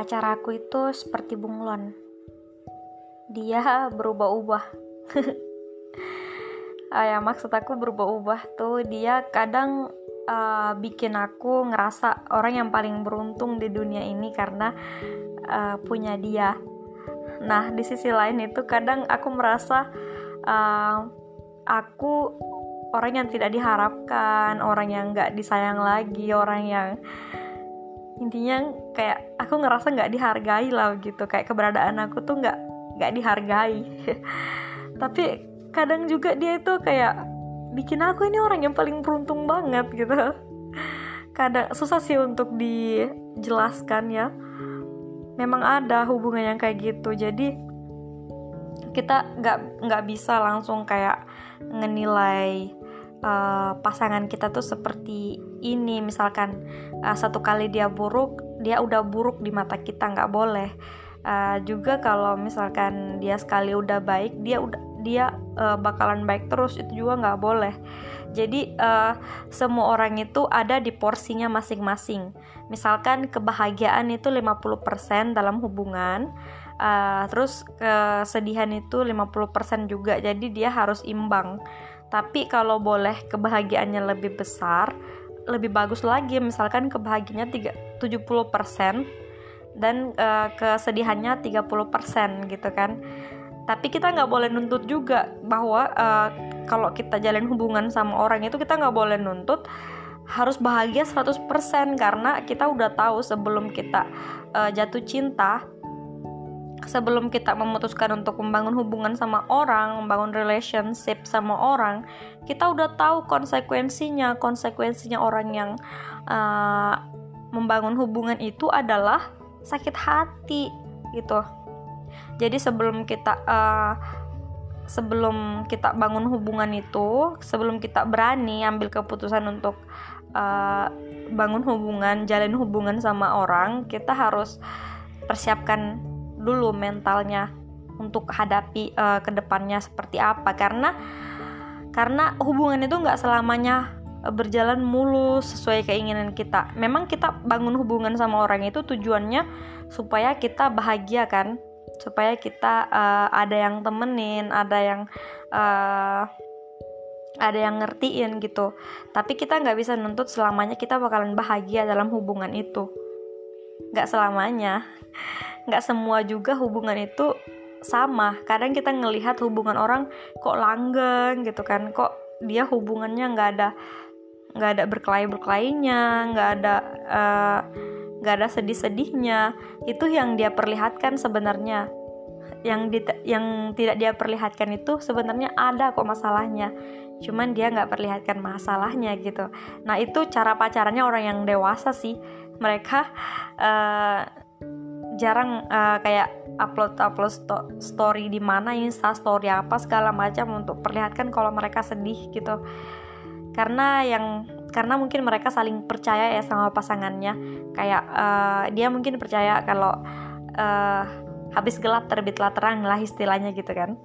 pacar aku itu seperti bunglon. Dia berubah-ubah. ah, ya maksud aku berubah-ubah tuh dia kadang uh, bikin aku ngerasa orang yang paling beruntung di dunia ini karena uh, punya dia. Nah di sisi lain itu kadang aku merasa uh, aku orang yang tidak diharapkan, orang yang nggak disayang lagi, orang yang intinya kayak aku ngerasa nggak dihargai lah gitu. Kayak keberadaan aku tuh nggak nggak dihargai. Tapi kadang juga dia itu kayak bikin aku ini orang yang paling beruntung banget gitu. Kadang susah sih untuk dijelaskan ya. Memang ada hubungan yang kayak gitu. Jadi kita nggak nggak bisa langsung kayak ngenilai uh, pasangan kita tuh seperti ini. Misalkan uh, satu kali dia buruk dia udah buruk di mata kita nggak boleh. Uh, juga kalau misalkan dia sekali udah baik dia udah dia uh, bakalan baik terus itu juga nggak boleh. Jadi uh, semua orang itu ada di porsinya masing-masing. Misalkan kebahagiaan itu 50% dalam hubungan uh, terus kesedihan itu 50% juga. Jadi dia harus imbang tapi kalau boleh kebahagiaannya lebih besar, lebih bagus lagi. Misalkan kebahagiaannya 70% dan uh, kesedihannya 30% gitu kan. Tapi kita nggak boleh nuntut juga bahwa uh, kalau kita jalin hubungan sama orang itu kita nggak boleh nuntut harus bahagia 100% karena kita udah tahu sebelum kita uh, jatuh cinta sebelum kita memutuskan untuk membangun hubungan sama orang, membangun relationship sama orang, kita udah tahu konsekuensinya. Konsekuensinya orang yang uh, membangun hubungan itu adalah sakit hati gitu. Jadi sebelum kita uh, sebelum kita bangun hubungan itu, sebelum kita berani ambil keputusan untuk uh, bangun hubungan, jalin hubungan sama orang, kita harus persiapkan dulu mentalnya untuk hadapi uh, ke depannya seperti apa karena karena hubungan itu nggak selamanya eh, berjalan mulus sesuai keinginan kita. Memang kita bangun hubungan sama orang itu tujuannya supaya kita bahagia kan, supaya kita uh, ada yang temenin, ada yang uh, ada yang ngertiin gitu. Tapi kita nggak bisa nuntut selamanya kita bakalan bahagia dalam hubungan itu. Nggak selamanya. Nggak semua juga hubungan itu sama. Kadang kita ngelihat hubungan orang kok langgeng gitu kan. Kok dia hubungannya nggak ada nggak ada berkelahi berkelahinya nggak ada uh, nggak ada sedih-sedihnya. Itu yang dia perlihatkan sebenarnya. Yang di, yang tidak dia perlihatkan itu sebenarnya ada kok masalahnya. Cuman dia nggak perlihatkan masalahnya gitu. Nah itu cara pacarannya orang yang dewasa sih mereka uh, jarang uh, kayak upload upload sto story di mana insta story apa segala macam untuk perlihatkan kalau mereka sedih gitu. Karena yang karena mungkin mereka saling percaya ya sama pasangannya. Kayak uh, dia mungkin percaya kalau uh, habis gelap terbitlah terang lah istilahnya gitu kan.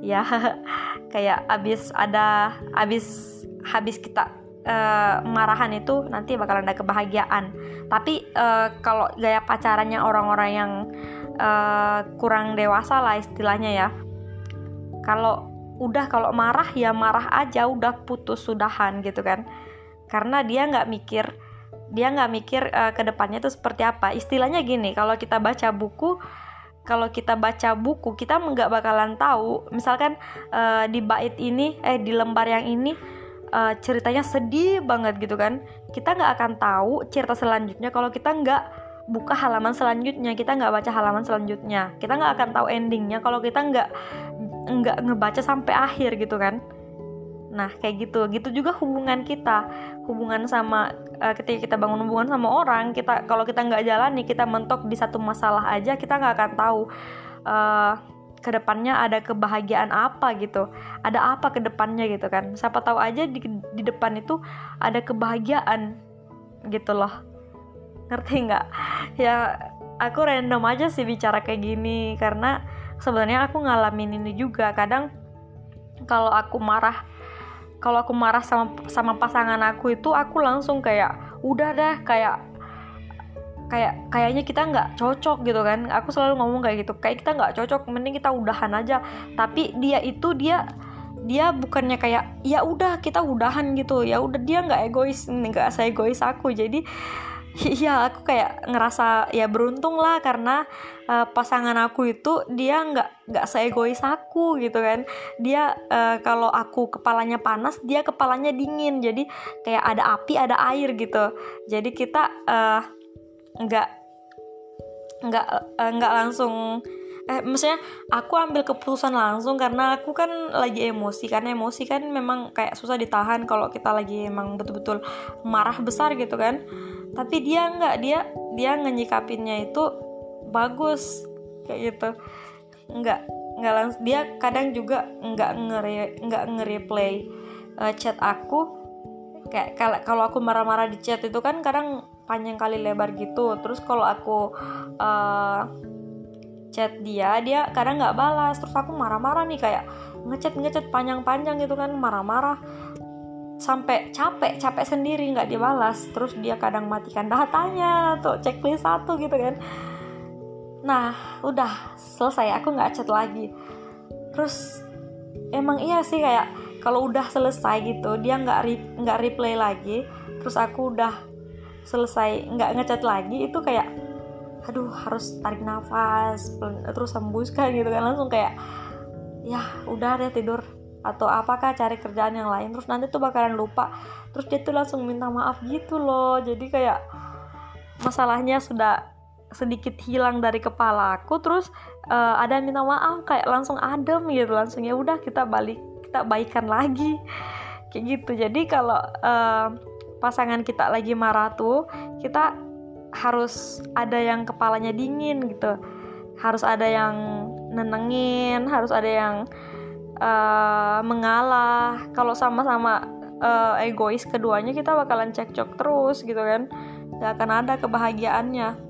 Ya kayak habis ada habis habis kita uh, itu nanti bakalan ada kebahagiaan. Tapi uh, kalau gaya pacarannya orang-orang yang uh, kurang dewasa lah istilahnya ya. Kalau udah kalau marah ya marah aja udah putus sudahan gitu kan. Karena dia nggak mikir dia nggak mikir uh, ke itu seperti apa. Istilahnya gini kalau kita baca buku kalau kita baca buku kita nggak bakalan tahu. Misalkan uh, di bait ini eh di lembar yang ini uh, ceritanya sedih banget gitu kan. Kita nggak akan tahu cerita selanjutnya kalau kita nggak buka halaman selanjutnya kita nggak baca halaman selanjutnya. Kita nggak akan tahu endingnya kalau kita nggak nggak ngebaca sampai akhir gitu kan. Nah kayak gitu. Gitu juga hubungan kita. Hubungan sama uh, ketika kita bangun hubungan sama orang kita kalau kita nggak jalani kita mentok di satu masalah aja kita nggak akan tahu uh, ke depannya ada kebahagiaan apa gitu. Ada apa ke depannya gitu kan. Siapa tahu aja di, di depan itu ada kebahagiaan gitu loh. Ngerti nggak? Ya aku random aja sih bicara kayak gini karena sebenarnya aku ngalamin ini juga. Kadang kalau aku marah kalau aku marah sama sama pasangan aku itu aku langsung kayak udah dah kayak kayak kayaknya kita nggak cocok gitu kan aku selalu ngomong kayak gitu kayak kita nggak cocok mending kita udahan aja tapi dia itu dia dia bukannya kayak ya udah kita udahan gitu ya udah dia nggak egois nggak saya egois aku jadi Iya, aku kayak ngerasa ya beruntung lah karena uh, pasangan aku itu dia nggak nggak seegois aku gitu kan. Dia uh, kalau aku kepalanya panas, dia kepalanya dingin. Jadi kayak ada api, ada air gitu. Jadi kita uh, nggak nggak uh, nggak langsung eh maksudnya aku ambil keputusan langsung karena aku kan lagi emosi karena emosi kan memang kayak susah ditahan kalau kita lagi emang betul-betul marah besar gitu kan. Tapi dia nggak dia dia ngejikapinnya itu bagus kayak gitu. Nggak nggak langsung dia kadang juga nggak ngere nggak nge-replay uh, chat aku. Kayak kalau aku marah-marah di chat itu kan kadang panjang kali lebar gitu. Terus kalau aku uh, chat dia dia kadang nggak balas. Terus aku marah-marah nih kayak ngechat ngechat panjang-panjang gitu kan marah-marah. Sampai capek capek sendiri nggak dibalas. Terus dia kadang matikan datanya atau checklist satu gitu kan. Nah udah selesai. Aku nggak chat lagi. Terus emang iya sih kayak kalau udah selesai gitu dia nggak nggak re replay lagi. Terus aku udah selesai nggak ngechat lagi itu kayak aduh harus tarik nafas terus hembuskan gitu kan langsung kayak ya udah deh tidur. Atau apakah cari kerjaan yang lain terus nanti tuh bakalan lupa. Terus dia tuh langsung minta maaf gitu loh jadi kayak masalahnya sudah sedikit hilang dari kepala aku terus uh, ada minta maaf kayak langsung adem gitu langsung ya udah kita balik kita baikan lagi. Kayak gitu. Jadi kalau uh, pasangan kita lagi marah tuh kita harus ada yang kepalanya dingin gitu. Harus ada yang nenengin harus ada yang uh, mengalah. Kalau sama-sama uh, egois keduanya kita bakalan cekcok terus gitu kan. Gak akan ada kebahagiaannya.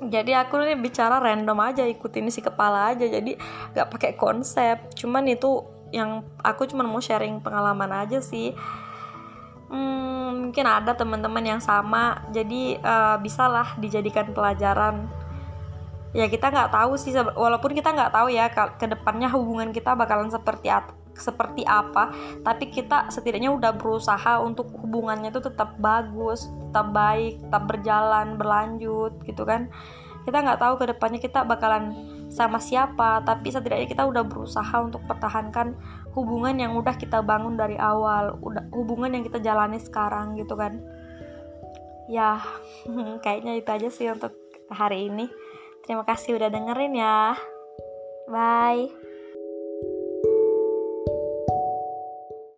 Jadi aku nih bicara random aja ikutin si kepala aja. Jadi gak pakai konsep. Cuman itu yang aku cuma mau sharing pengalaman aja sih hmm, mungkin ada teman-teman yang sama. Jadi uh, bisalah dijadikan pelajaran. Ya kita nggak tahu sih walaupun kita nggak tahu ya ke depannya hubungan kita bakalan seperti apa seperti apa. Tapi kita setidaknya udah berusaha untuk hubungannya itu tetap bagus tetap baik tetap berjalan berlanjut gitu kan. Kita nggak tahu ke depannya kita bakalan sama siapa tapi setidaknya kita udah berusaha untuk pertahankan hubungan yang udah kita bangun dari awal udah hubungan yang kita jalani sekarang gitu kan ya kayaknya itu aja sih untuk hari ini Terima kasih udah dengerin ya. Bye.